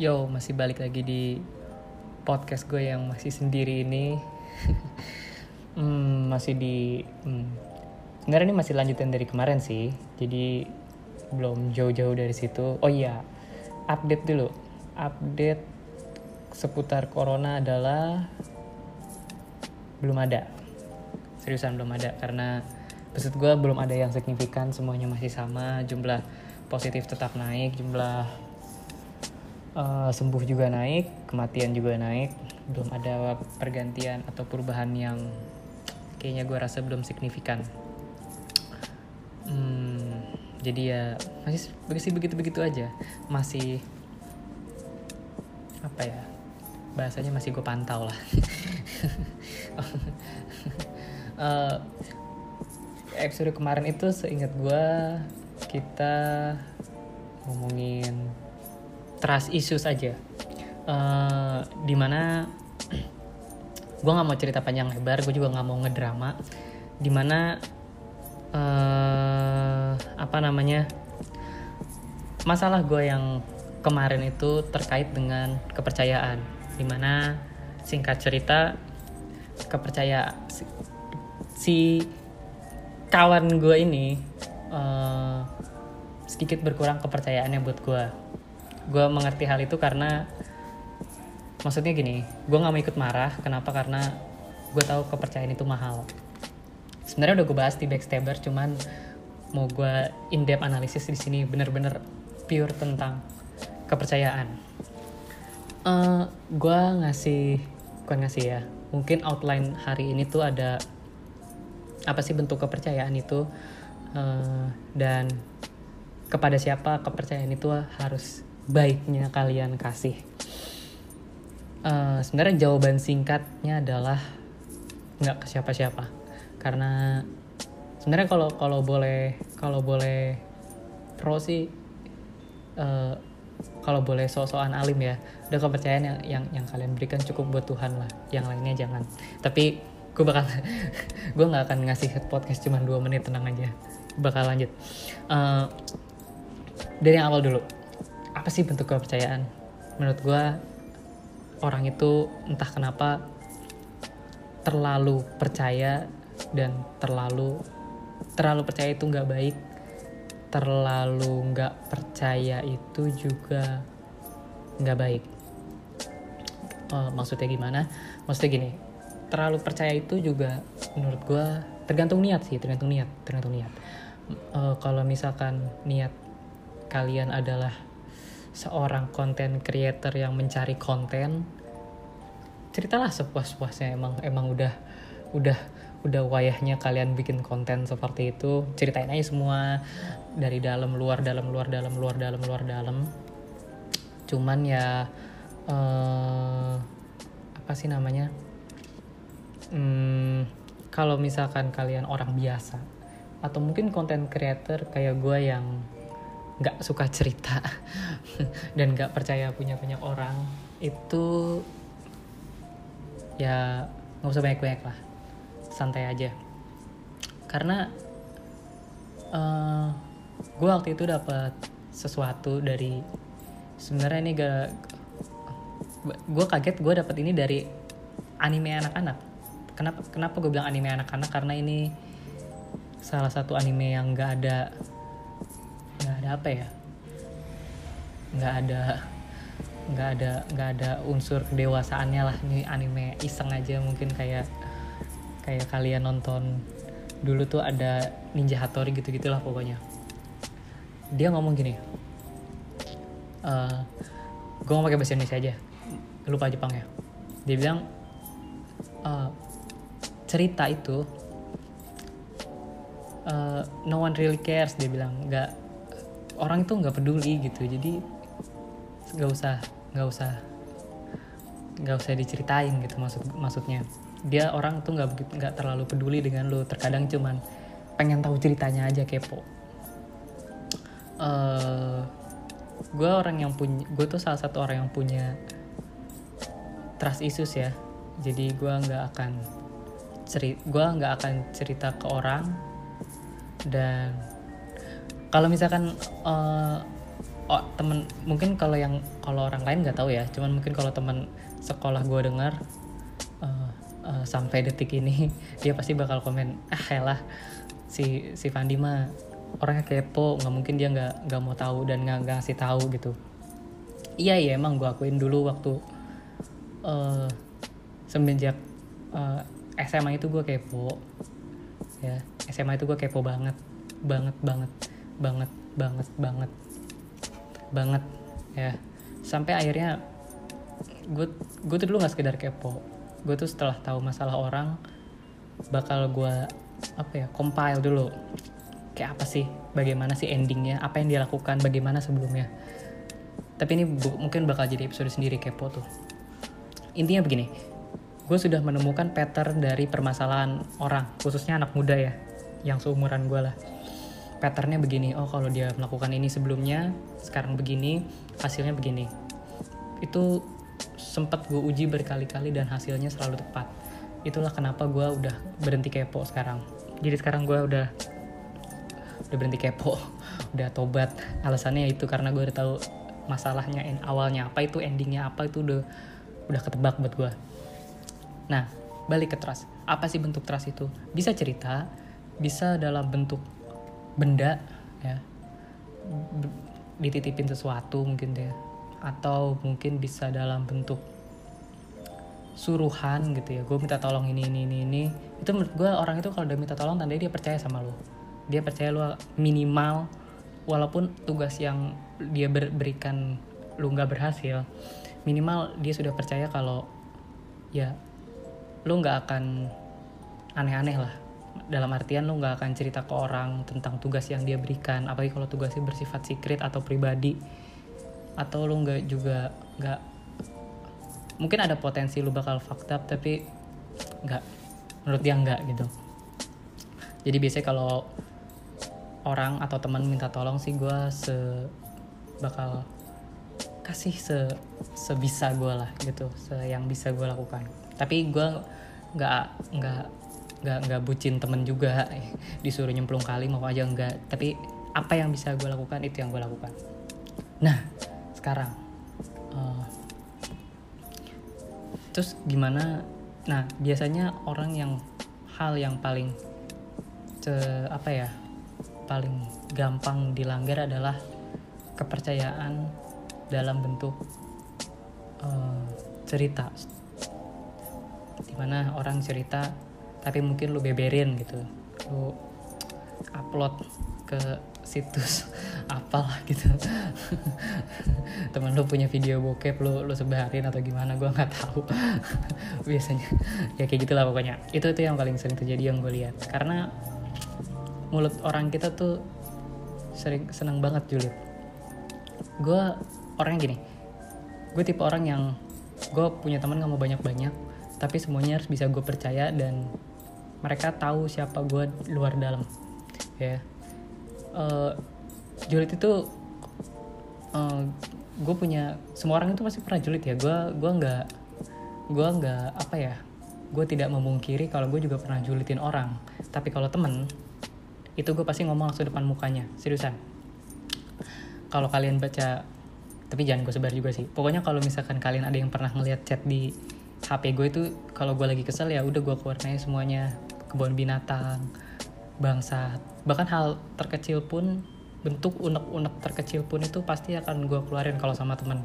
Yo, masih balik lagi di podcast gue yang masih sendiri ini. hmm, masih di... Hmm, sebenarnya ini masih lanjutan dari kemarin sih. Jadi belum jauh-jauh dari situ. Oh iya, update dulu. Update seputar corona adalah belum ada. Seriusan belum ada karena maksud gue belum ada yang signifikan semuanya masih sama jumlah positif tetap naik jumlah uh, sembuh juga naik kematian juga naik. Belum ada pergantian atau perubahan yang kayaknya gue rasa belum signifikan. Hmm, jadi ya masih masih begitu begitu aja. Masih apa ya bahasanya masih gue pantau lah. Uh, episode kemarin itu seingat gue kita ngomongin trust issues aja uh, di mana gue nggak mau cerita panjang lebar gue juga nggak mau ngedrama. Di mana uh, apa namanya masalah gue yang kemarin itu terkait dengan kepercayaan. Di mana singkat cerita kepercayaan si, si kawan gue ini uh, sedikit berkurang kepercayaannya buat gue gue mengerti hal itu karena maksudnya gini gue nggak mau ikut marah. Kenapa? Karena gue tahu kepercayaan itu mahal. Sebenarnya udah gue bahas di backstabber cuman mau gue in depth analisis di sini bener-bener pure tentang kepercayaan. Uh, eh, gue ngasih bukan ngasih ya mungkin outline hari ini tuh ada apa sih bentuk kepercayaan itu uh, dan kepada siapa kepercayaan itu harus baiknya kalian kasih. Uh, sebenarnya jawaban singkatnya adalah nggak ke siapa-siapa. Karena sebenarnya kalau kalau boleh kalau boleh pro sih uh, kalau boleh so-soan alim ya udah kepercayaan yang yang yang kalian berikan cukup buat Tuhan lah. Yang lainnya jangan. Tapi gue bakal gue nggak akan ngasih podcast cuma dua menit tenang aja. Bakal lanjut. Uh, dari yang awal dulu apa sih bentuk kepercayaan? Menurut gue orang itu entah kenapa terlalu percaya dan terlalu terlalu percaya itu nggak baik. Terlalu nggak percaya itu juga nggak baik. Uh, maksudnya gimana? Maksudnya gini terlalu percaya itu juga menurut gue tergantung niat sih tergantung niat tergantung niat. Uh, kalau misalkan niat kalian adalah seorang konten creator yang mencari konten ceritalah sepuas-puasnya. Emang emang udah udah udah wayahnya kalian bikin konten seperti itu. Ceritain aja semua dari dalam luar dalam luar dalam luar dalam luar dalam. Cuman ya uh, apa sih namanya? Hmm, kalau misalkan kalian orang biasa atau mungkin konten creator kayak gue yang nggak suka cerita dan nggak percaya punya banyak orang itu ya nggak usah banyak-banyak lah. Santai aja. Karena uh, eh, gue waktu itu dapat sesuatu dari sebenarnya ini gak gue kaget gue dapat ini dari anime anak-anak. Kenapa kenapa gue bilang anime anak-anak? Karena ini salah satu anime yang nggak ada ada apa ya? Nggak ada nggak ada nggak ada unsur kedewasaannya lah. Ini anime iseng aja mungkin kayak kayak kalian nonton. Dulu tuh ada Ninja Hattori gitu gitulah pokoknya. Dia ngomong gini eh, gue mau pakai bahasa Indonesia aja. Lupa Jepang ya. Dia bilang uh, cerita itu uh, no one really cares dia bilang. Nggak orang itu nggak peduli gitu. Jadi nggak usah nggak usah nggak usah diceritain gitu maksud maksudnya. Dia orang tuh nggak begitu nggak terlalu peduli dengan lo terkadang cuman pengen tahu ceritanya aja kepo. Uh, eh, gue orang yang punya gue tuh salah satu orang yang punya trust issues ya. Jadi gue nggak akan cerita gue nggak akan cerita ke orang dan kalau misalkan uh, oh, temen mungkin kalau yang kalau orang lain nggak tahu ya cuman mungkin kalau teman sekolah gue dengar uh, uh, sampai detik ini dia pasti bakal komen ah lah si si Fandi mah orangnya kepo nggak mungkin dia nggak nggak mau tahu dan nggak ngasih tahu gitu. Iya iya emang gue akuin dulu waktu uh, semenjak uh, SMA itu gue kepo ya. SMA itu gue kepo banget banget banget banget banget banget banget ya. Sampai akhirnya gue gue tuh dulu nggak sekedar kepo. Gue tuh setelah tahu masalah orang bakal gue apa ya compile dulu. Kayak apa sih? Bagaimana sih endingnya? Apa yang dia lakukan bagaimana sebelumnya? Tapi ini bu mungkin bakal jadi episode sendiri kepo tuh. Intinya begini gue sudah menemukan pattern dari permasalahan orang khususnya anak muda ya yang seumuran gue lah patternnya begini. Oh kalau dia melakukan ini sebelumnya sekarang begini hasilnya begini. Itu sempat gue uji berkali-kali dan hasilnya selalu tepat. Itulah kenapa gue udah berhenti kepo sekarang. Jadi sekarang gue udah udah berhenti kepo udah tobat. Alasannya itu karena gue udah tahu masalahnya awalnya apa itu endingnya apa itu udah udah ketebak buat gue nah balik ke trust. Apa sih bentuk trust itu? Bisa cerita bisa dalam bentuk benda ya. Dititipin sesuatu mungkin ya atau mungkin bisa dalam bentuk suruhan gitu ya. Gue minta tolong ini ini ini ini. Itu menurut gue orang itu kalau udah minta tolong tandanya dia percaya sama lo dia percaya lo minimal walaupun tugas yang dia ber berikan lo nggak berhasil minimal dia sudah percaya kalau ya lo nggak akan aneh-aneh lah dalam artian lo nggak akan cerita ke orang tentang tugas yang dia berikan. Apalagi kalau tugasnya bersifat secret atau pribadi. Atau lo nggak juga nggak mungkin ada potensi lo bakal fucked up tapi nggak menurut dia nggak gitu. Jadi biasanya kalau orang atau teman minta tolong sih gue se bakal kasih se sebisa gue lah gitu se yang bisa gue lakukan. Tapi gue nggak nggak nggak nggak bucin temen juga disuruh nyemplung kali mau aja enggak tapi apa yang bisa gue lakukan itu yang gue lakukan. Nah sekarang uh, terus gimana? Nah biasanya orang yang hal yang paling ce, apa ya paling gampang dilanggar adalah kepercayaan dalam bentuk uh, cerita. Di mana orang cerita tapi mungkin lu beberin gitu. Lu upload ke situs apalah gitu. Teman lu punya video bokep lu lu sebarin atau gimana gue nggak tahu. Biasanya. Ya kayak gitulah pokoknya. Itu itu yang paling sering terjadi yang gue lihat. Karena mulut orang kita tuh sering senang banget julid. Gue orangnya gini. Gue tipe orang yang gue punya teman nggak mau banyak banyak tapi semuanya harus bisa gue percaya dan mereka tahu siapa gue luar dalam. Ya. Uh, julid itu uh, gue punya semua orang itu pasti pernah julid ya. Gue gue nggak gue nggak apa ya gue tidak memungkiri kalau gue juga pernah julitin orang. Tapi kalau temen itu gue pasti ngomong langsung depan mukanya. Seriusan. Kalau kalian baca tapi jangan gue sebar juga sih. Pokoknya kalau misalkan kalian ada yang pernah ngeliat chat di HP gue itu kalau gue lagi kesel ya udah gue keluarin semuanya kebun binatang bangsa bahkan hal terkecil pun bentuk unek-unek terkecil pun itu pasti akan gue keluarin kalau sama teman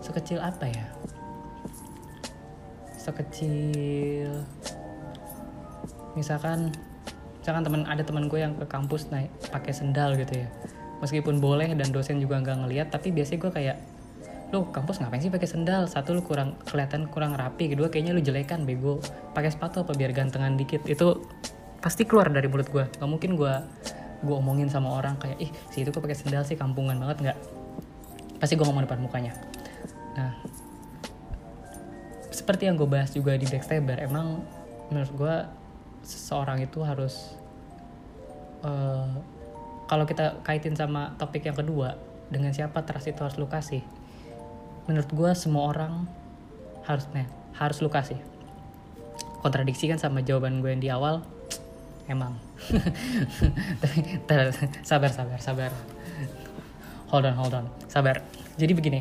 sekecil apa ya? Sekecil misalkan misalkan teman ada teman gue yang ke kampus naik pakai sendal gitu ya. Meskipun boleh dan dosen juga nggak ngeliat tapi biasanya gue kayak lu kampus ngapain sih pakai sendal? Satu lu kurang kelihatan kurang rapi. Kedua kayaknya lu jelekan bego. Pakai sepatu apa biar gantengan dikit? Itu pasti keluar dari mulut gue nggak mungkin gue gue omongin sama orang kayak ih si itu kok pakai sendal sih? Kampungan banget. Nggak. Pasti gue ngomong depan mukanya. Nah seperti yang gue bahas juga di backstabber emang menurut gue seseorang itu harus uh, kalau kita kaitin sama topik yang kedua dengan siapa trust itu harus lu kasih menurut gue semua orang harus nih harus lu kasih. Kontradiksi kan sama jawaban gue yang di awal emang. Sabar sabar sabar. Hold on hold on. Sabar. Jadi begini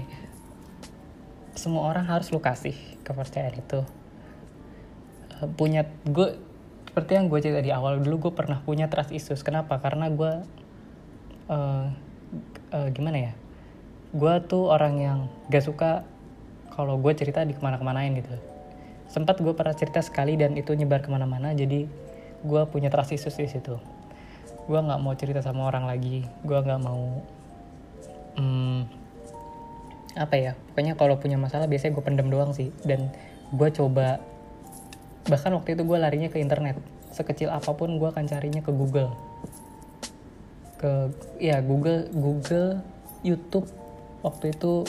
semua orang harus lu kasih kepercayaan itu. Eh, punya gue seperti yang gue cerita di awal dulu gue pernah punya trust issues. Kenapa? Karena gue eh, eh, gimana ya gue tuh orang yang gak suka kalau gue cerita di ke mana-kemanain gitu. Sempat gue pernah cerita sekali dan itu nyebar ke mana-mana jadi gue punya trust issues di situ. Gue nggak mau cerita sama orang lagi. Gue nggak mau hmm, apa ya pokoknya kalau punya masalah biasanya gue pendem doang sih. Dan gue coba bahkan waktu itu gue larinya ke internet. Sekecil apa pun gue akan carinya ke Google. Ke ya Google Google YouTube waktu itu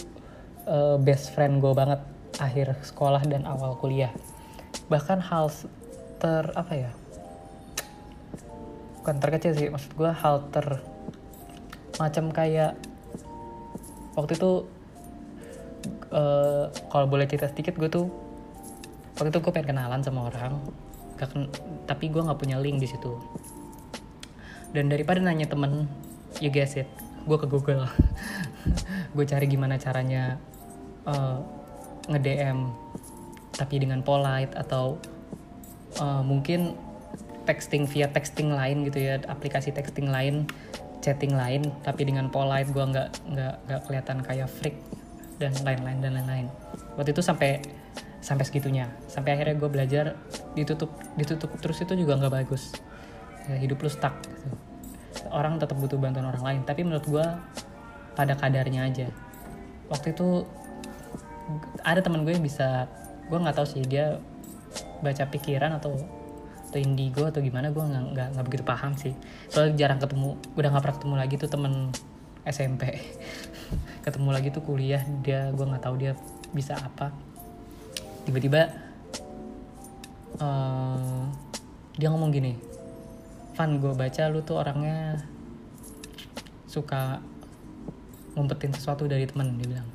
eh, best friend gue banget akhir sekolah dan awal kuliah. Bahkan hal ter apa ya? Bukan terkecil sih maksud gue hal ter macam kayak waktu itu eh, kalau boleh cerita sedikit gue tuh waktu itu gue pengen kenalan sama orang gak ken- tapi gue nggak punya link di situ. Dan daripada nanya temen you guess it gue ke Google gue cari gimana caranya eh, nge-DM tapi dengan polite atau eh, mungkin texting via texting lain gitu ya aplikasi texting lain chatting lain tapi dengan polite gue nggak nggak nggak kelihatan kayak freak dan lain-lain dan lain-lain. Waktu itu sampai sampai segitunya. Sampai akhirnya gue belajar ditutup ditutup terus itu juga nggak bagus. Ya, hidup lu stuck gitu. orang tetap butuh bantuan orang lain tapi menurut gue pada kadarnya aja. Waktu itu ada teman gue yang bisa gue nggak tahu sih dia baca pikiran atau atau indigo atau gimana gue nggak nggak begitu paham sih. Soalnya jarang ketemu udah nggak pernah ketemu lagi tuh temen SMP ketemu lagi tuh kuliah dia gue nggak tahu dia bisa apa. Tiba-tiba eh, dia ngomong gini Van gue baca lu tuh orangnya suka ngumpetin sesuatu dari temen dia bilang.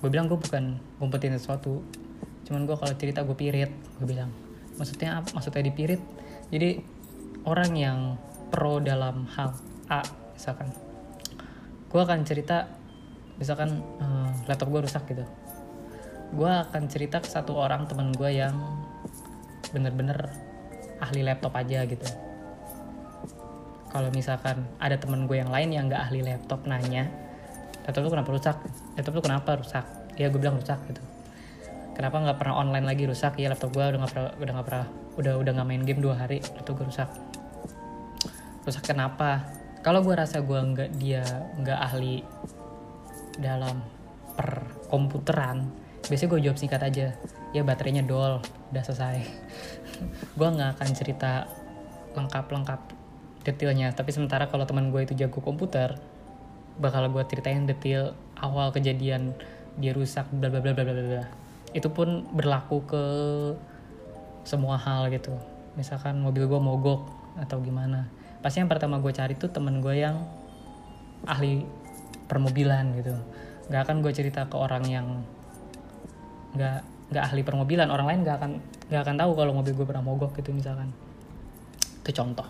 Gue bilang gue bukan ngumpetin sesuatu cuman gue kalau cerita gue pirit gue bilang. Maksudnya apa maksudnya dipirit. Jadi orang yang pro dalam hal A misalkan. Gue akan cerita misalkan eh, laptop gue rusak gitu. Gue akan cerita ke satu orang teman gue yang bener-bener ahli laptop aja gitu. Kalau misalkan ada temen gue yang lain yang nggak ahli laptop nanya laptop lu kenapa rusak? Laptop lu kenapa rusak? Ya gue bilang rusak gitu. Kenapa nggak pernah online lagi rusak? Ya laptop gue udah nggak pernah udah nggak pernah udah udah nggak main game dua hari laptop gue rusak. Rusak kenapa? Kalau gue rasa gue nggak dia nggak ahli dalam perkomputeran biasanya gue jawab singkat aja. Ya baterainya dol udah selesai. Gue nggak akan cerita lengkap-lengkap detailnya. Tapi sementara kalau teman gue itu jago komputer bakal gue ceritain detail awal kejadian dia rusak bla bla bla bla bla bla. Itu pun berlaku ke semua hal gitu. Misalkan mobil gue mogok atau gimana. Pasti yang pertama gue cari tuh temen gue yang ahli permobilan gitu. Nggak akan gue cerita ke orang yang nggak nggak ahli permobilan. Orang lain nggak akan nggak akan tahu kalau mobil gue pernah mogok gitu misalkan. Itu contoh.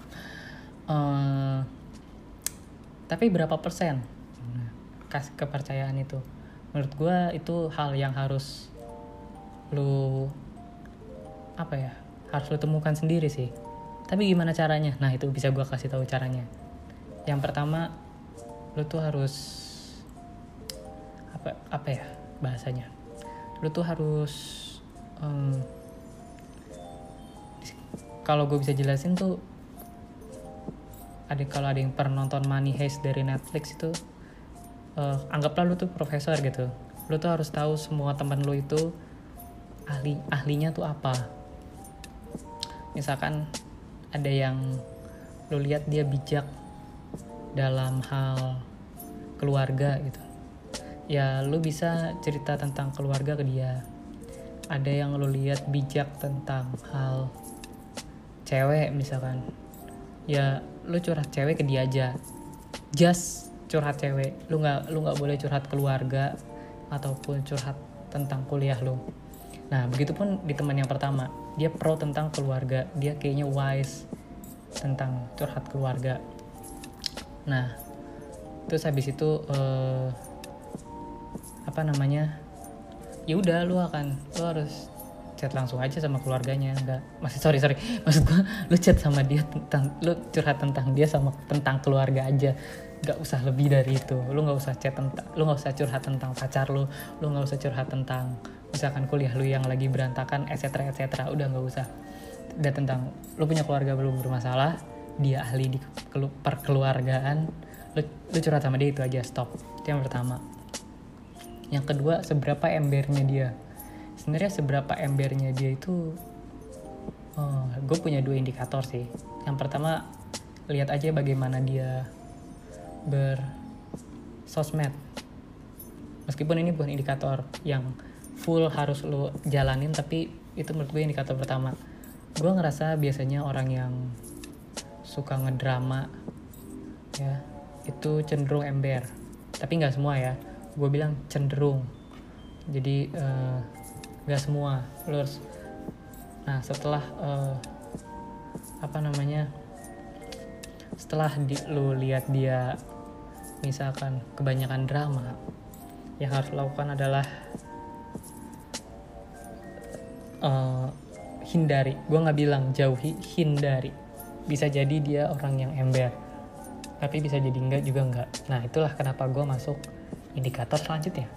Eh, tapi berapa persen kas kepercayaan itu. Menurut gue itu hal yang harus lu apa ya harus lu temukan sendiri sih. Tapi gimana caranya? Nah itu bisa gue kasih tahu caranya. Yang pertama lu tuh harus apa apa ya bahasanya? Lu tuh harus em, kalau gue bisa jelasin tuh ada kalau ada yang pernah nonton Money Heist dari Netflix itu eh, anggaplah lu tuh profesor gitu. Lu tuh harus tahu semua teman lu itu ahli ahlinya tuh apa. Misalkan ada yang lu lihat dia bijak dalam hal keluarga gitu. Ya lu bisa cerita tentang keluarga ke dia. Ada yang lu lihat bijak tentang hal cewek misalkan. Ya lu curhat cewek ke dia aja. Just curhat cewek. Lu nggak lu nggak boleh curhat keluarga ataupun curhat tentang kuliah lu. Nah begitupun di teman yang pertama. Dia pro tentang keluarga. Dia kayaknya wise tentang curhat keluarga. Nah terus habis itu uh, apa namanya? Ya udah lu akan lu harus chat langsung aja sama keluarganya. Enggak masih sorry sorry. Maksud gua lu chat sama dia tentang lu curhat tentang dia sama tentang keluarga aja nggak usah lebih dari itu. Lu nggak usah chat tentang lu nggak usah curhat tentang pacar lu lu nggak usah curhat tentang misalkan kuliah lu yang lagi berantakan etc etc udah nggak usah. Udah tentang lu punya keluarga belum bermasalah dia ahli di perkeluargaan lu, lu curhat sama dia itu aja stop. Itu yang pertama. Yang kedua seberapa embernya dia. Sebenarnya seberapa embernya dia itu oh, gue punya dua indikator sih. Yang pertama lihat aja bagaimana dia ber sosmed meskipun ini bukan indikator yang full harus lo jalanin tapi itu menurut gue indikator pertama. Gue ngerasa biasanya orang yang suka ngedrama ya itu cenderung ember. Tapi nggak semua ya. Gue bilang cenderung. Jadi uh, nggak semua. Lo harus nah setelah uh, apa namanya? Setelah di, lo lihat dia misalkan kebanyakan drama yang harus lakukan adalah uh, hindari. Gue nggak bilang jauhi hindari. Bisa jadi dia orang yang ember tapi bisa jadi enggak juga enggak nah itulah kenapa gue masuk indikator selanjutnya.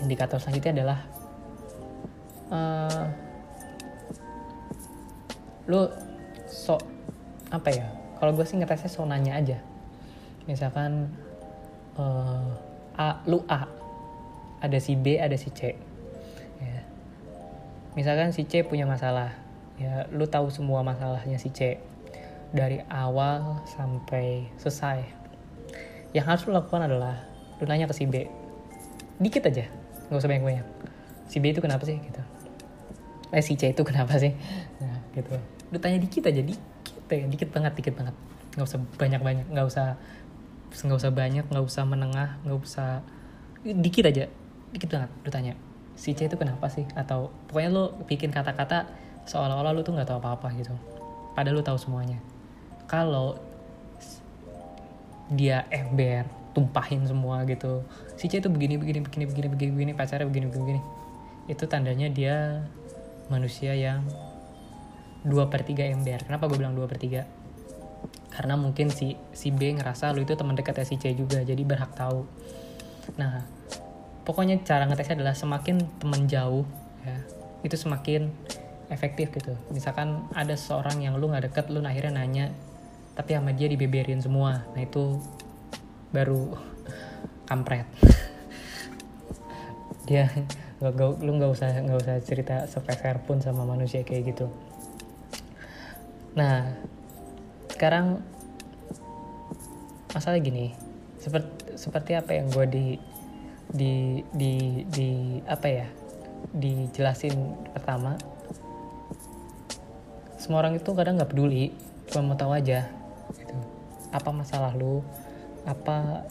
Indikator selanjutnya adalah uh, lu sok apa ya? Kalau gue sih ngetesnya so nanya aja misalkan uh, A lu A. Ada si B ada si C. Ya. misalkan si C punya masalah ya lu tahu semua masalahnya si C. Dari awal sampai selesai. Yang harus lu lakukan adalah lu nanya ke si B. Dikit aja nggak usah banyak banyak si B itu kenapa sih gitu. Eh si C itu kenapa sih? Nah gitu. Lu tanya dikit aja dikit ya dikit banget dikit banget. Nggak usah banyak banyak nggak usah nggak usah banyak nggak usah menengah nggak usah dikit aja dikit banget lu tanya si C itu kenapa sih? Atau pokoknya lu bikin kata-kata seolah-olah lu tuh nggak tahu apa-apa gitu padahal lu tahu semuanya. Kalau dia ember tumpahin semua gitu si C itu begini begini begini begini begini begini pacarnya begini begini itu tandanya dia manusia yang dua per tiga ember. Kenapa gue bilang dua per tiga karena mungkin si si B ngerasa lu itu teman dekat si C juga jadi berhak tahu. Nah pokoknya cara ngetesnya adalah semakin teman jauh ya itu semakin efektif gitu. Misalkan ada seorang yang lu nggak deket lu akhirnya nanya tapi sama dia dibeberin semua. Nah itu baru kampret. Dia gak, gak, lu nggak usah nggak usah cerita sepeser pun sama manusia kayak gitu. Nah sekarang masalah gini seperti seperti apa yang gue di di di di apa ya dijelasin pertama semua orang itu kadang nggak peduli cuma mau tahu aja gitu. Apa masalah lu? Apa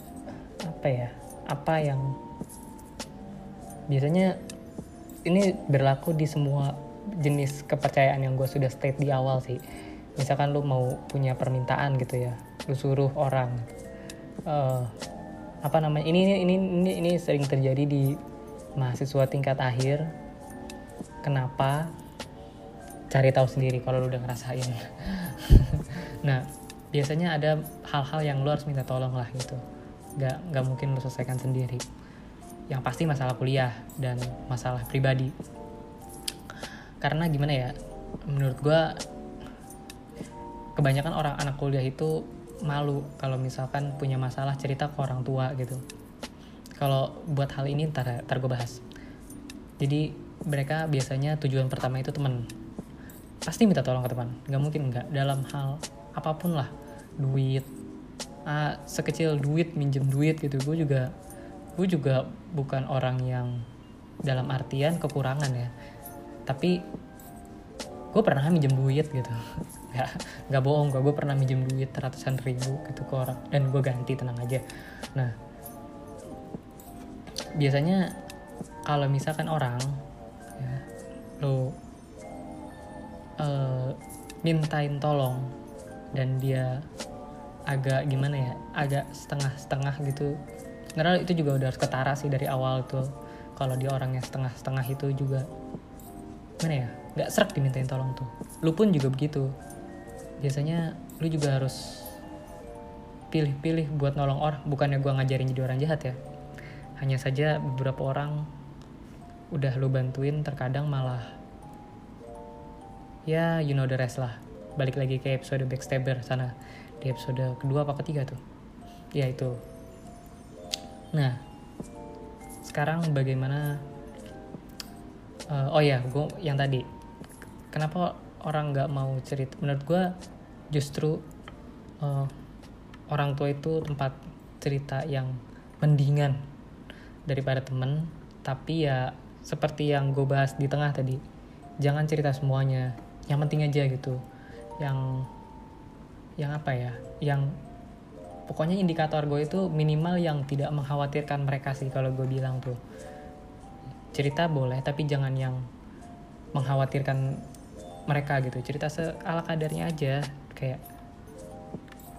apa ya apa yang biasanya ini berlaku di semua jenis kepercayaan yang gue sudah state di awal sih misalkan lu mau punya permintaan gitu ya lu suruh orang uh, apa namanya ini ini ini ini sering terjadi di mahasiswa tingkat akhir. Kenapa? Cari tahu sendiri kalau lu udah ngerasain. Nah biasanya ada hal-hal yang lu harus minta tolong lah gitu. Nggak nggak mungkin lu selesaikan sendiri. Yang pasti masalah kuliah dan masalah pribadi. Karena gimana ya menurut gue kebanyakan orang anak kuliah itu malu kalau misalkan punya masalah cerita ke orang tua gitu. Kalau buat hal ini ntar, ntar gue bahas. Jadi mereka biasanya tujuan pertama itu teman pasti minta tolong ke teman nggak mungkin nggak. Dalam hal apa pun lah duit ah, sekecil duit minjem duit gitu. Gue juga gue juga bukan orang yang dalam artian kekurangan ya. Tapi gue pernah minjem duit gitu nggak nggak bohong gue gue pernah minjem duit ratusan ribu gitu ke orang dan gue ganti tenang aja. Nah biasanya kalau misalkan orang ya, lo uh, mintain tolong dan dia agak gimana ya agak setengah-setengah gitu karena itu juga udah harus ketara sih dari awal tuh. Kalau dia orangnya setengah-setengah itu juga mana ya nggak serak dimintain tolong tuh. Lu pun juga begitu biasanya lu juga harus pilih-pilih buat nolong orang. Bukannya gua ngajarin jadi orang jahat ya. Hanya saja beberapa orang udah lu bantuin terkadang malah ya you know the rest lah. Balik lagi ke episode backstabber sana. Di episode kedua apa ketiga tuh? Ya itu. Nah sekarang bagaimana uh, oh ya gue yang tadi. Kenapa orang nggak mau cerita. Menurut gue justru uh, orang tua itu tempat cerita yang mendingan daripada temen. Tapi ya seperti yang gue bahas di tengah tadi jangan cerita semuanya. Yang penting aja gitu. Yang yang apa ya? Yang pokoknya indikator gue itu minimal yang tidak mengkhawatirkan mereka sih kalau gue bilang tuh. Cerita boleh tapi jangan yang mengkhawatirkan mereka gitu cerita seala kadarnya aja. Kayak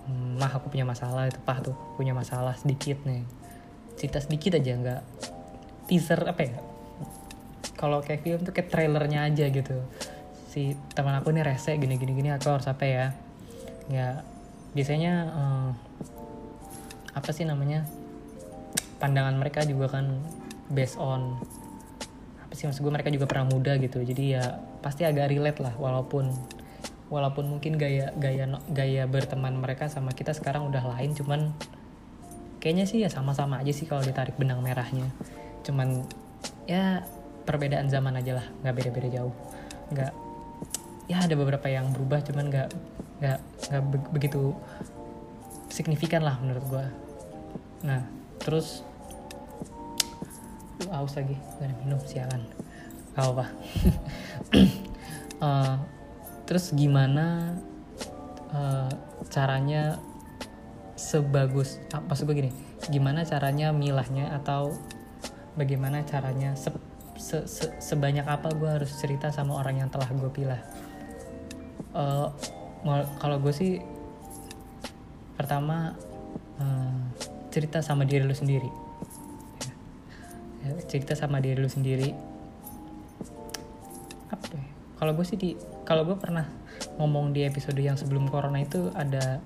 hmm, mah aku punya masalah itu pah tuh punya masalah sedikit nih. Cerita sedikit aja nggak teaser apa ya kalau kayak film tuh kayak trailernya aja gitu. Si teman aku nih rese gini gini gini aku harus apa ya ya biasanya uh, apa sih namanya pandangan mereka juga kan based on apa sih maksud gue mereka juga pernah muda gitu. Jadi ya pasti agak relate lah walaupun walaupun mungkin gaya gaya gaya berteman mereka sama kita sekarang udah lain cuman kayaknya sih ya sama-sama aja sih kalau ditarik benang merahnya. Cuman ya perbedaan zaman aja lah nggak beda-beda jauh. Nggak ya ada beberapa yang berubah cuman nggak nggak nggak be begitu signifikan lah menurut gue nah terus haus lagi gak ada minum sialan gak apa? Uh, terus gimana uh, caranya sebagus ah, maksud gue gini gimana caranya milahnya atau bagaimana caranya se, se, se, sebanyak apa gue harus cerita sama orang yang telah gue pilih uh, kalau gue sih pertama uh, cerita sama diri lu sendiri. Ya, cerita sama diri lu sendiri apa ya kalau gue sih di kalau gue pernah ngomong di episode yang sebelum corona itu ada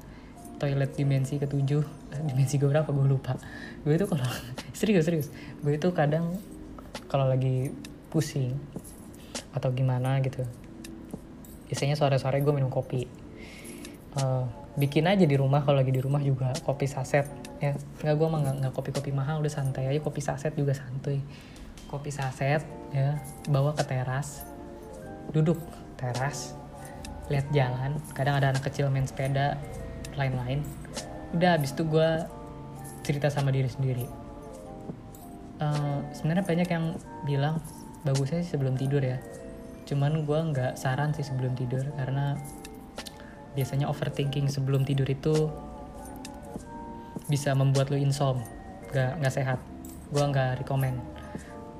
toilet dimensi ketujuh. Eh, dimensi gue berapa? Gue lupa. Gue itu kalau serius serius. Gue itu kadang kalau lagi pusing atau gimana gitu biasanya sore-sore gue minum kopi. Uh, bikin aja di rumah kalau lagi di rumah juga kopi saset. Ya nggak gue mah nggak kopi kopi mahal udah santai aja. Kopi saset juga santuy. Kopi saset ya bawa ke teras duduk teras lihat jalan kadang ada anak kecil main sepeda lain-lain. Udah abis itu gue cerita sama diri sendiri. Uh, sebenarnya banyak yang bilang bagusnya sih sebelum tidur ya. Cuman gue nggak saran sih sebelum tidur karena biasanya overthinking sebelum tidur itu bisa membuat lo insom gak nggak sehat. Gue nggak rekomend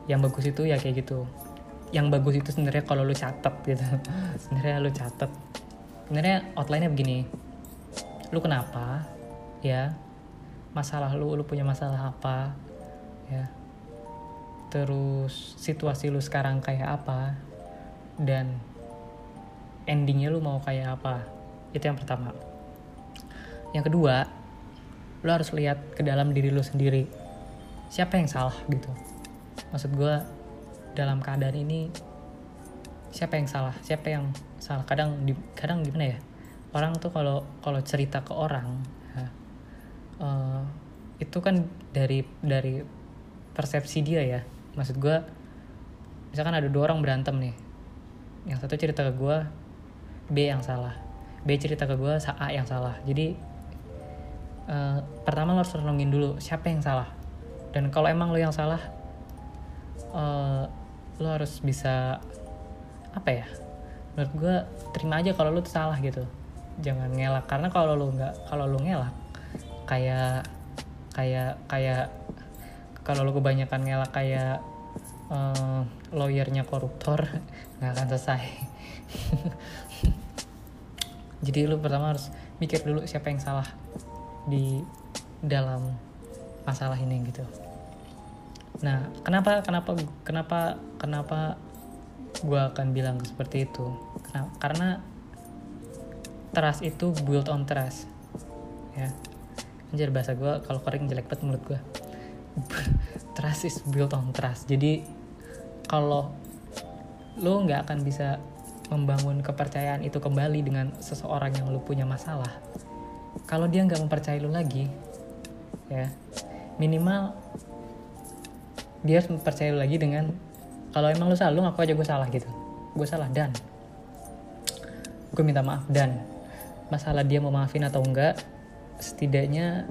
yang bagus itu ya kayak gitu yang bagus itu sebenarnya kalau lo catet gitu. Sebenarnya lo catet sebenarnya outline-nya begini. Lu kenapa? Ya. Masalah lu lu punya masalah apa? Ya. Terus situasi lu sekarang kayak apa? Dan endingnya lu mau kayak apa? Itu yang pertama. Yang kedua lo harus lihat ke dalam diri lo sendiri. Siapa yang salah gitu? Maksud gue dalam keadaan ini siapa yang salah? Siapa yang salah? Kadang kadang gimana ya? Orang tuh kalau kalau cerita ke orang ya, uh, itu kan dari dari persepsi dia ya. Maksud gue misalkan ada dua orang berantem nih. Yang satu cerita ke gue B yang salah. B cerita ke gue A yang salah. Jadi uh, pertama lo harus renungin dulu siapa yang salah. Dan kalau emang lo yang salah uh, lo harus bisa apa ya menurut gue terima aja kalau lo tuh salah gitu. Jangan ngelak karena kalau lo nggak kalau lo ngelak kayak kayak kayak kalau lo kebanyakan ngelak kayak uh, lawyernya koruptor nggak akan selesai. Jadi lu pertama harus mikir dulu siapa yang salah di dalam masalah ini gitu nah kenapa kenapa kenapa kenapa gue akan bilang seperti itu? Karena, karena trust itu build on trust. Ya. Anjir bahasa gue kalau kering jelek banget menurut gue trust is built on trust. Jadi kalau lo nggak akan bisa membangun kepercayaan itu kembali dengan seseorang yang lo punya masalah kalau dia nggak mempercayai lo lagi ya. Minimal dia harus mempercayai lo lagi dengan kalau emang lo salah lo ngaku aja gue salah gitu. Gue salah dan. Gue minta maaf dan. Masalah dia mau maafin atau enggak setidaknya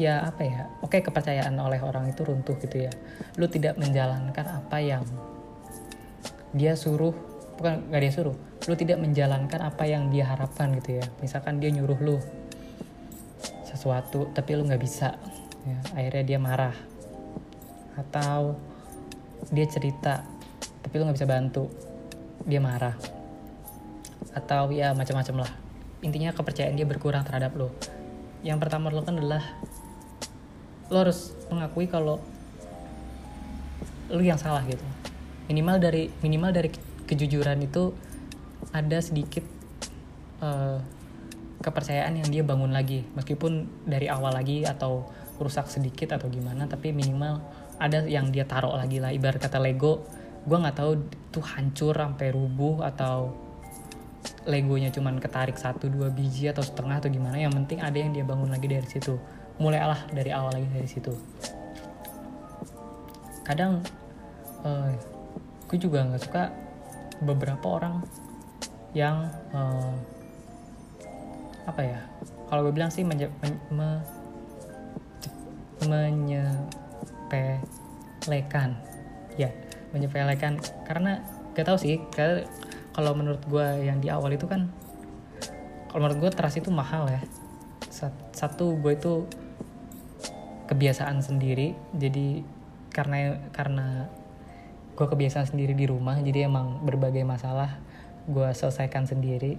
ya apa ya oke kepercayaan oleh orang itu runtuh gitu ya. Lu tidak menjalankan apa yang dia suruh bukan nggak dia suruh lu tidak menjalankan apa yang dia harapkan gitu ya. Misalkan dia nyuruh lu sesuatu tapi lu nggak bisa ya, akhirnya dia marah atau dia cerita tapi lu nggak bisa bantu. Dia marah. Atau ya macam-macam lah. Intinya kepercayaan dia berkurang terhadap lo yang pertama lo kan adalah lo harus mengakui kalau lo yang salah gitu. Minimal dari minimal dari kejujuran itu ada sedikit uh, kepercayaan yang dia bangun lagi. Meskipun dari awal lagi atau rusak sedikit atau gimana tapi minimal ada yang dia taruh lagi lah ibarat kata Lego. Gue nggak tahu tuh hancur sampai rubuh atau legonya cuman ketarik satu dua biji atau setengah atau gimana. Yang penting ada yang dia bangun lagi dari situ. Mulailah dari awal lagi dari situ. Kadang uh, eh, gue juga nggak suka beberapa orang yang uh, apa ya? Kalau gue bilang sih menye, men, me, menyepelekan. Ya menyepelekan. Karena gak tau sih kalau menurut gue yang di awal itu kan kalau menurut gue trust itu mahal ya. Satu gue itu kebiasaan sendiri. Jadi karena karena gue kebiasaan sendiri di rumah jadi emang berbagai masalah gue selesaikan sendiri.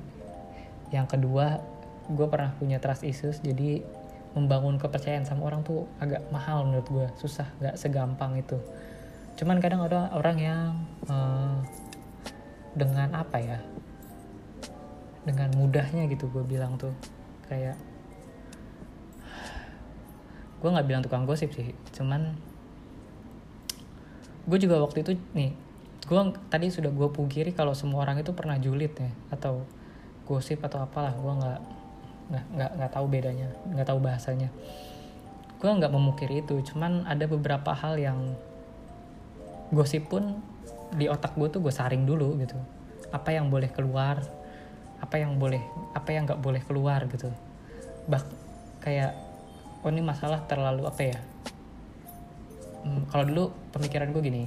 Yang kedua gue pernah punya trust issues jadi membangun kepercayaan sama orang tuh agak mahal menurut gue susah nggak segampang itu. Cuman kadang ada orang yang uh, dengan apa ya? Dengan mudahnya gitu gue bilang tuh. Kayak gue nggak bilang tukang gosip sih. Cuman gue juga waktu itu nih gue tadi sudah gue pungkiri kalau semua orang itu pernah julid ya atau gosip atau apalah. Gue nggak nggak nggak nggak tahu bedanya nggak tahu bahasanya. Gue nggak memukiri itu cuman ada beberapa hal yang gosip pun di otak gue tuh gue saring dulu gitu. Apa yang boleh keluar apa yang boleh apa yang nggak boleh keluar gitu. Bah kayak oh ini masalah terlalu apa ya? Hmm, kalau dulu pemikiran gue gini.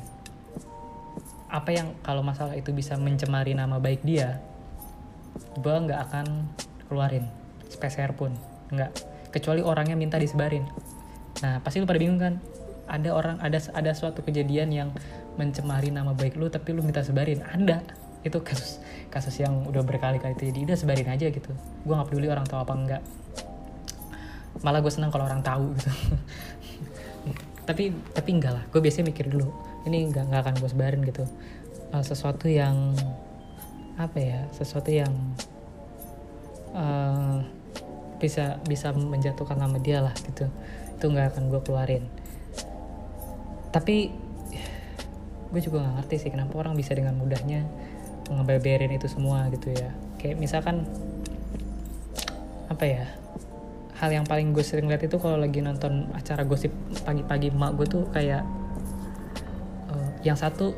Apa yang kalau masalah itu bisa mencemari nama baik dia gue nggak akan keluarin spesial pun. Nggak kecuali orangnya minta disebarin. Nah pasti lu pada bingung kan? Ada orang ada ada suatu kejadian yang mencemari nama baik lu tapi lu minta sebarin. Ada. Itu kasus kasus yang udah berkali-kali jadi udah sebarin aja gitu. Gue nggak peduli orang tahu apa enggak. Malah gue senang kalau orang tahu gitu. Tapi tapi enggak lah. Gue biasanya mikir dulu ini enggak nggak akan gue sebarin gitu. Uh, sesuatu yang apa ya sesuatu yang uh, bisa bisa menjatuhkan nama dia lah gitu. Itu nggak akan gue keluarin. Tapi gue juga nggak ngerti sih kenapa orang bisa dengan mudahnya ngebeberin itu semua gitu ya. Kayak misalkan apa ya hal yang paling gue sering lihat itu kalau lagi nonton acara gosip pagi-pagi mak gue tuh kayak uh, yang satu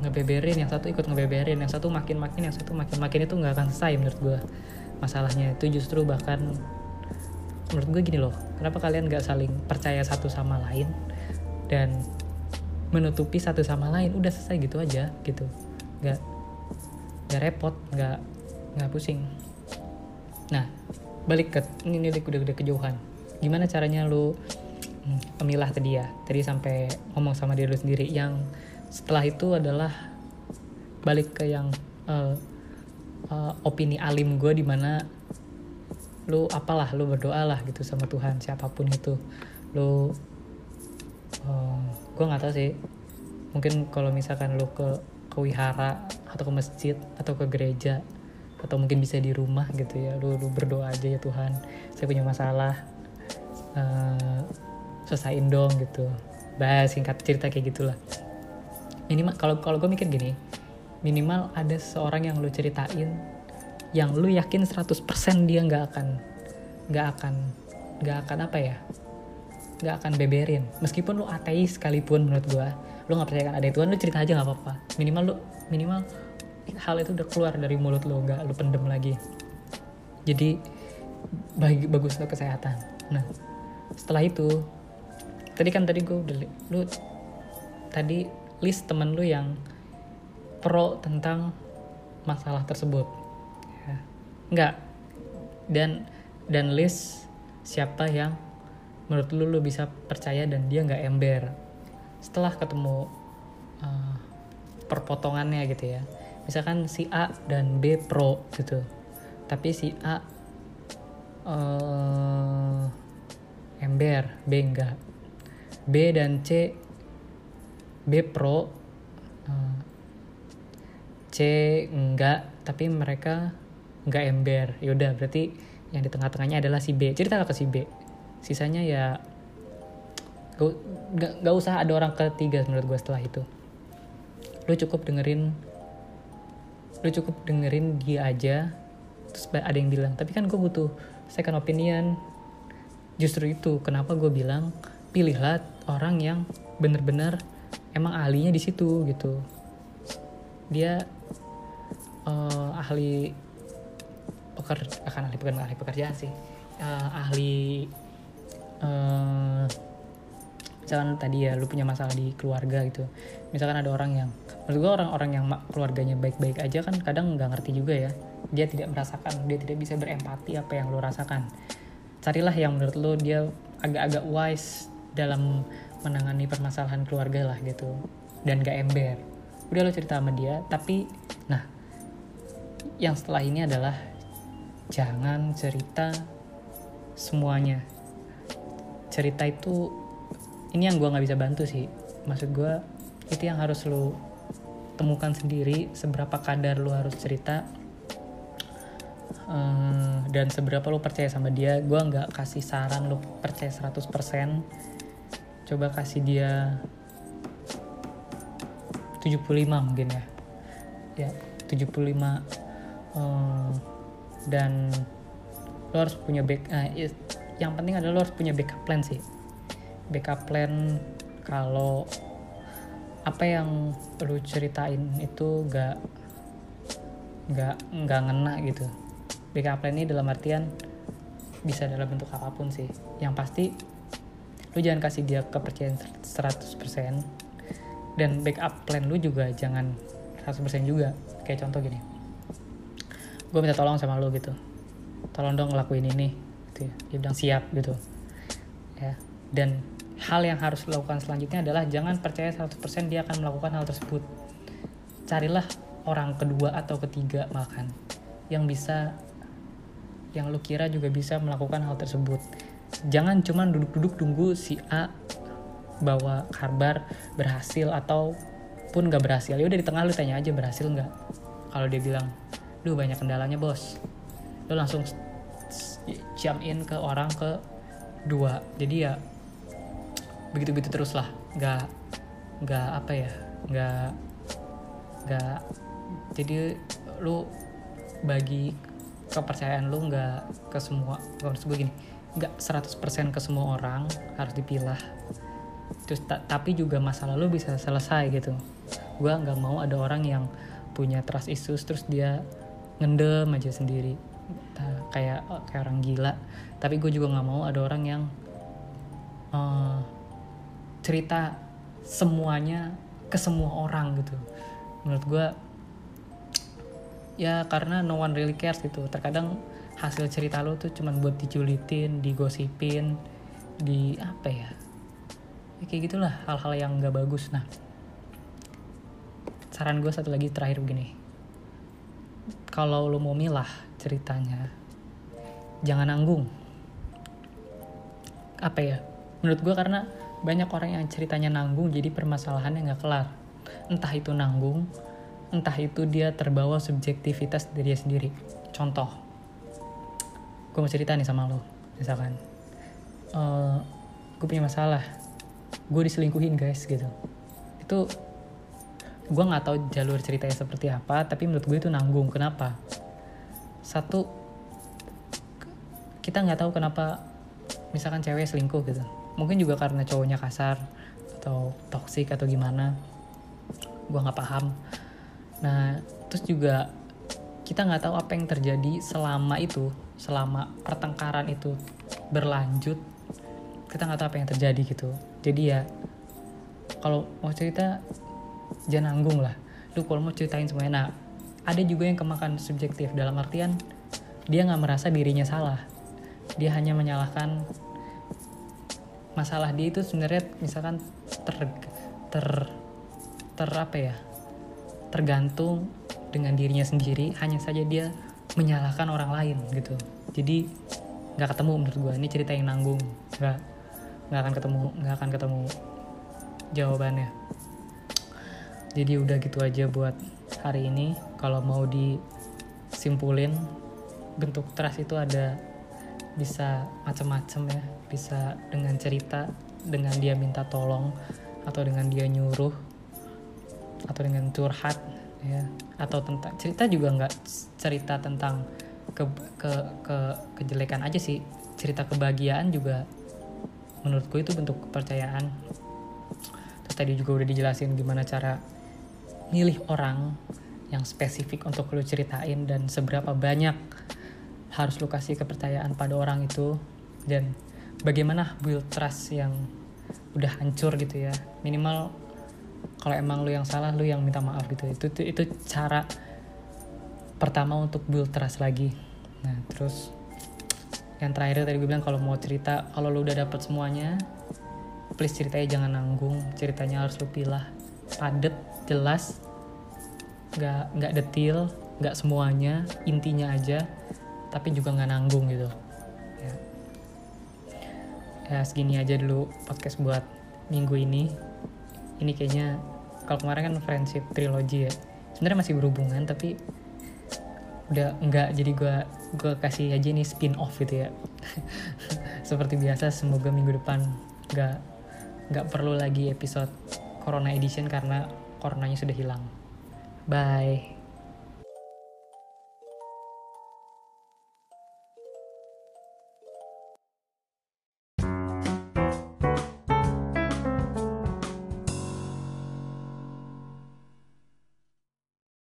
ngebeberin yang satu ikut ngebeberin yang satu makin makin yang satu makin makin itu nggak akan selesai menurut gue masalahnya. Itu justru bahkan menurut gue gini loh kenapa kalian nggak saling percaya satu sama lain dan menutupi satu sama lain? Udah selesai gitu aja gitu. Nggak nggak repot nggak nggak pusing. Nah balik ke ini, ini udah udah kejauhan. Gimana caranya lu hmm, memilah tadi ya tadi sampai ngomong sama diri lu sendiri yang setelah itu adalah balik ke yang uh, uh, opini alim gue di mana lu apalah lu berdoa lah gitu sama Tuhan siapa pun itu. Lu um, gue nggak tahu sih. Mungkin kalau misalkan lu ke ke wihara atau ke masjid atau ke gereja atau mungkin bisa di rumah gitu ya lu, lu berdoa aja ya Tuhan saya punya masalah uh, selesaiin dong gitu. Bahas singkat cerita kayak gitulah. Minimal kalau kalau gue mikir gini minimal ada seorang yang lu ceritain yang lu yakin 100% dia nggak akan nggak akan nggak akan apa ya? Nggak akan beberin. Meskipun lu ateis sekalipun menurut gue lu nggak percaya kan ada Tuhan lu cerita aja nggak apa-apa. Minimal lu minimal hal itu udah keluar dari mulut lo nggak lo pendem lagi. Jadi bagi bagus lo kesehatan. Nah setelah itu tadi kan tadi gue udah lu tadi list temen lu yang pro tentang masalah tersebut. Nggak. Dan dan list siapa yang menurut lu lu bisa percaya dan dia nggak ember. Setelah ketemu uh, perpotongannya gitu ya. Misalkan si A dan B pro gitu. Tapi si A uh, ember B enggak B dan C B pro uh, C enggak tapi mereka enggak ember. Yaudah berarti yang di tengah-tengahnya adalah si B. Cerita ke si B? Sisanya ya gak, gak usah ada orang ketiga menurut gue setelah itu. Lu cukup dengerin lu cukup dengerin dia aja terus ada yang bilang tapi kan gue butuh second opinion. Justru itu kenapa gue bilang pilihlah orang yang bener-bener emang ahlinya di situ gitu. Dia uh, ahli pekerja akan ahli bukan ahli pekerjaan sih. Uh, ahli uh, misalkan tadi ya lu punya masalah di keluarga gitu. Misalkan ada orang yang menurut gue orang-orang yang keluarganya baik-baik aja kan kadang nggak ngerti juga ya. Dia tidak merasakan dia tidak bisa berempati apa yang lo rasakan. Carilah yang menurut lo dia agak-agak wise dalam menangani permasalahan keluarga lah gitu. Dan gak ember. Udah lo cerita sama dia tapi nah yang setelah ini adalah jangan cerita semuanya. Cerita itu ini yang gue nggak bisa bantu sih. Maksud gue itu yang harus lo temukan sendiri seberapa kadar lu harus cerita uh, dan seberapa lu percaya sama dia. Gue nggak kasih saran lu percaya 100% coba kasih dia 75 mungkin ya. Ya 75 uh, dan lo harus punya back uh, yang penting adalah lo harus punya backup plan sih. Backup plan kalau apa yang lu ceritain itu gak gak nggak ngena gitu. Backup plan ini dalam artian bisa dalam bentuk apa pun sih. Yang pasti lu jangan kasih dia kepercayaan 100% dan backup plan lu juga jangan 100% juga. Kayak contoh gini gue minta tolong sama lu gitu tolong dong ngelakuin ini gitu ya. dia bilang siap gitu ya dan hal yang harus dilakukan selanjutnya adalah jangan percaya 100% dia akan melakukan hal tersebut. Carilah orang kedua atau ketiga makan yang bisa yang lu kira juga bisa melakukan hal tersebut. Jangan cuma duduk-duduk tunggu si A bawa kabar berhasil atau pun gak berhasil. Ya udah di tengah lu tanya aja berhasil nggak. Kalau dia bilang, "Duh, banyak kendalanya, Bos." Lu langsung jump in ke orang ke dua. Jadi ya begitu-begitu terus lah nggak nggak apa ya nggak nggak jadi lu bagi kepercayaan lu nggak ke semua harus gue gini nggak 100% ke semua orang harus dipilah terus ta tapi juga masalah lu bisa selesai gitu gue nggak mau ada orang yang punya trust issues terus dia ngendem aja sendiri. Kayak kayak orang gila. Tapi gue juga nggak mau ada orang yang uh, cerita semuanya ke semua orang gitu. Menurut gue ya karena no one really cares gitu. Terkadang hasil cerita lo tuh cuman buat dijulitin digosipin di apa ya, ya kayak gitulah hal-hal yang gak bagus. Nah saran gue satu lagi terakhir begini kalau lo mau milah ceritanya jangan nanggung. Apa ya? Menurut gue karena banyak orang yang ceritanya nanggung jadi permasalahannya nggak kelar. Entah itu nanggung entah itu dia terbawa subjektivitas dari dia sendiri. Contoh gue mau cerita nih sama lo misalkan. Uh, eh, gue punya masalah gue diselingkuhin guys gitu. Itu gue nggak tahu jalur ceritanya seperti apa tapi menurut gue itu nanggung. Kenapa? Satu kita nggak tahu kenapa misalkan cewek selingkuh gitu. Mungkin juga karena cowoknya kasar atau toksik atau gimana. Gue nggak paham. Nah terus juga kita nggak tahu apa yang terjadi selama itu selama pertengkaran itu berlanjut. Kita nggak tahu apa yang terjadi gitu. Jadi ya kalau mau cerita jangan nanggung lah. Lu kalau mau ceritain semuanya. Nah ada juga yang kemakan subjektif. Dalam artian dia nggak merasa dirinya salah. Dia hanya menyalahkan masalah dia itu sebenarnya misalkan ter ter ter apa ya? Tergantung dengan dirinya sendiri. Hanya saja dia menyalahkan orang lain gitu. Jadi nggak ketemu menurut gue ini cerita yang nanggung. Nggak nggak akan ketemu nggak akan ketemu jawabannya jadi udah gitu aja buat hari ini. Kalau mau disimpulin bentuk trust itu ada bisa macam-macam ya. Bisa dengan cerita dengan dia minta tolong atau dengan dia nyuruh atau dengan curhat ya. Atau tentang cerita juga nggak cerita tentang ke, ke ke kejelekan aja sih. Cerita kebahagiaan juga menurutku itu bentuk kepercayaan. Terus tadi juga udah dijelasin gimana cara milih orang yang spesifik untuk lu ceritain dan seberapa banyak harus lu kasih kepercayaan pada orang itu dan bagaimana build trust yang udah hancur gitu ya. Minimal kalau emang lu yang salah lu yang minta maaf gitu. Itu itu, itu cara pertama untuk build trust lagi. Nah terus yang terakhir tadi gue bilang kalau mau cerita kalau lu udah dapet semuanya please ceritanya jangan nanggung. Ceritanya harus lu pilah padet jelas nggak nggak detail nggak semuanya intinya aja tapi juga nggak nanggung gitu. Ya. Segini aja dulu podcast buat minggu ini. Ini kayaknya kalau kemarin kan friendship trilogy ya. Sebenarnya masih berhubungan tapi udah enggak jadi gue gue kasih aja nih spin off gitu ya. Seperti biasa semoga minggu depan nggak nggak perlu lagi episode corona edition karena coronanya sudah hilang. Bye